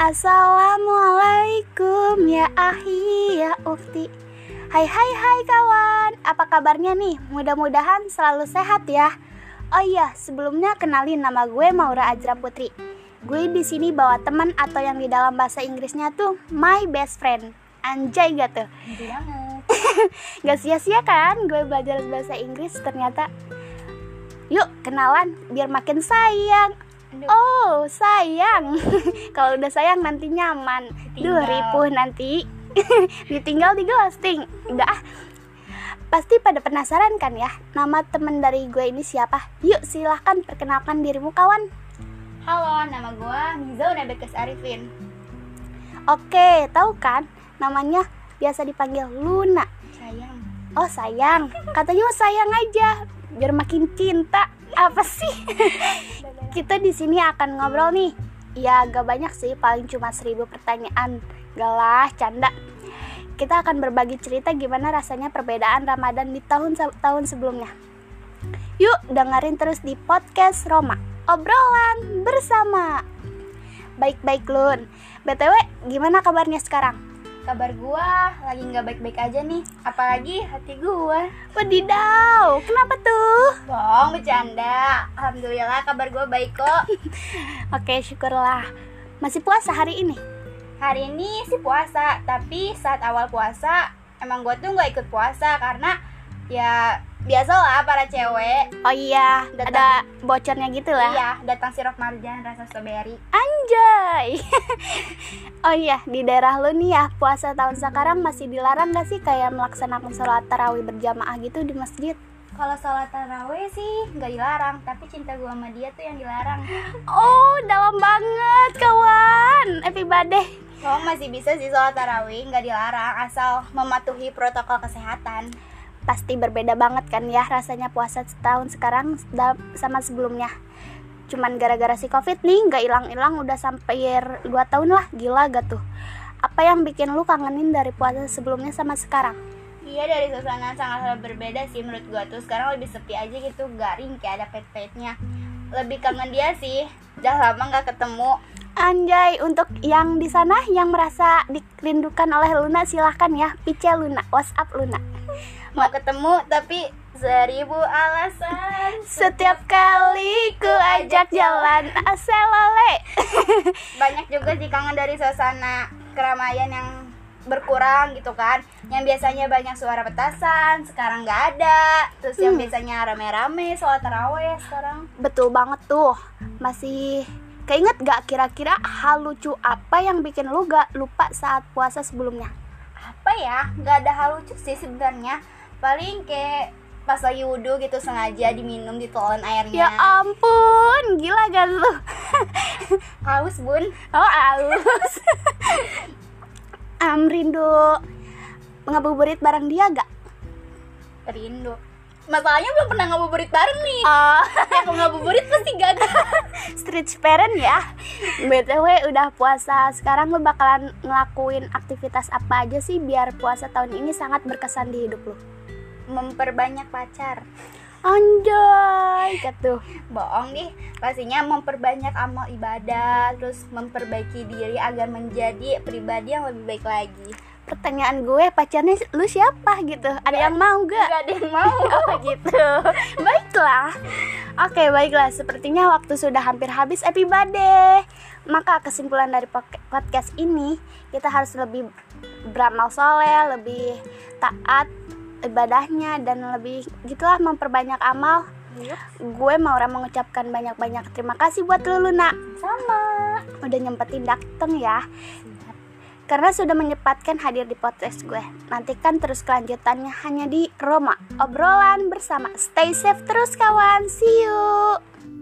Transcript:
Assalamualaikum ya ahi ya ufti. Hai hai hai kawan. Apa kabarnya nih? Mudah-mudahan selalu sehat ya. Oh iya, sebelumnya kenalin nama gue Maura Ajra Putri. Gue di sini bawa teman atau yang di dalam bahasa Inggrisnya tuh my best friend. Anjay gak tuh? gak sia-sia kan gue belajar bahasa Inggris ternyata Yuk kenalan biar makin sayang. Oh sayang. Kalau udah sayang nanti nyaman. Duh ripuh nanti. Ditinggal di ghosting. Udah ah. Pasti pada penasaran kan ya Nama temen dari gue ini siapa? Yuk silahkan perkenalkan dirimu kawan. Halo, nama gue Mizo Nebekes Arifin. Oke tahu kan? Namanya biasa dipanggil Luna. Sayang. Oh sayang. Katanya sayang aja Biar makin cinta Apa sih kita di sini akan ngobrol nih. Ya gak banyak sih, paling cuma seribu pertanyaan. Galah, canda. Kita akan berbagi cerita gimana rasanya perbedaan Ramadan di tahun-tahun sebelumnya. Yuk dengerin terus di podcast Roma. Obrolan bersama. Baik-baik Lun. BTW, gimana kabarnya sekarang? Kabar gua? Lagi nggak baik-baik aja nih apalagi hati gua. Wadidaw kenapa tuh? Bohong bercanda. Alhamdulillah kabar gua baik kok. Oke syukurlah. Masih puasa hari ini? Hari ini sih puasa tapi saat awal puasa emang gua tuh nggak ikut puasa karena ya biasalah para cewek. Oh iya datang, ada bocornya gitu lah. Iya datang sirup marjan rasa strawberry. Anjay oh iya di daerah lu nih ya puasa tahun sekarang masih dilarang gak sih kayak melaksanakan sholat tarawih berjamaah gitu di masjid? Kalau sholat tarawih sih nggak dilarang tapi cinta gua sama dia tuh yang dilarang. Oh dalam banget kawan. Everybody Oh masih bisa sih sholat tarawih nggak dilarang asal mematuhi protokol kesehatan. Pasti berbeda banget kan ya rasanya puasa setahun sekarang sama sebelumnya cuman gara-gara si covid nih nggak hilang-hilang udah sampai 2 tahun lah gila gak tuh. Apa yang bikin lu kangenin dari puasa sebelumnya sama sekarang? Iya dari suasana sangat berbeda sih menurut gua tuh. Sekarang lebih sepi aja gitu garing kayak ada pet-petnya. Lebih kangen dia sih udah lama nggak ketemu. Anjay, untuk yang di sana yang merasa dirindukan oleh Luna silahkan ya, pice Luna, WhatsApp Luna. Mau ketemu tapi seribu alasan. Setiap kali ku ajak jalan aselole banyak juga sih kangen dari suasana keramaian yang berkurang gitu kan. Yang biasanya banyak suara petasan sekarang nggak ada. Terus hmm. yang biasanya rame-rame soal taraweh sekarang. Betul banget tuh. Masih keinget gak kira-kira hal lucu apa yang bikin lu gak lupa saat puasa sebelumnya? Apa ya? Nggak ada hal lucu sih sebenarnya. Paling kayak pas lagi wudhu gitu sengaja diminum ditelan airnya. Ya ampun gila gak lu? Haus bun. Oh haus um, rindu. Ngabuburit bareng dia gak? Rindu. Masalahnya belum pernah ngabuburit bareng nih. Oh. yang mau ngabuburit pasti gagal street parent ya? Btw udah puasa. Sekarang lo bakalan ngelakuin aktivitas apa aja sih biar puasa tahun ini sangat berkesan di hidup lo memperbanyak pacar. Anjay gitu Bohong nih Pastinya memperbanyak amal ibadah Terus memperbaiki diri agar menjadi pribadi yang lebih baik lagi. Pertanyaan gue pacarnya lu siapa gitu? Ada yang mau gak? Gak ada yang mau. Oh gitu. Baiklah. Oke baiklah. Sepertinya waktu sudah hampir habis episode Maka kesimpulan dari podcast ini Kita harus lebih beramal soleh Lebih taat ibadahnya dan lebih gitulah memperbanyak amal. Yep. Iya. gue mau orang mengucapkan banyak-banyak terima kasih buat lu Luna. Sama. Udah nyempetin dateng ya. Karena sudah menyempatkan hadir di podcast gue. Nantikan terus kelanjutannya hanya di Roma. Obrolan bersama. Stay safe terus kawan. See you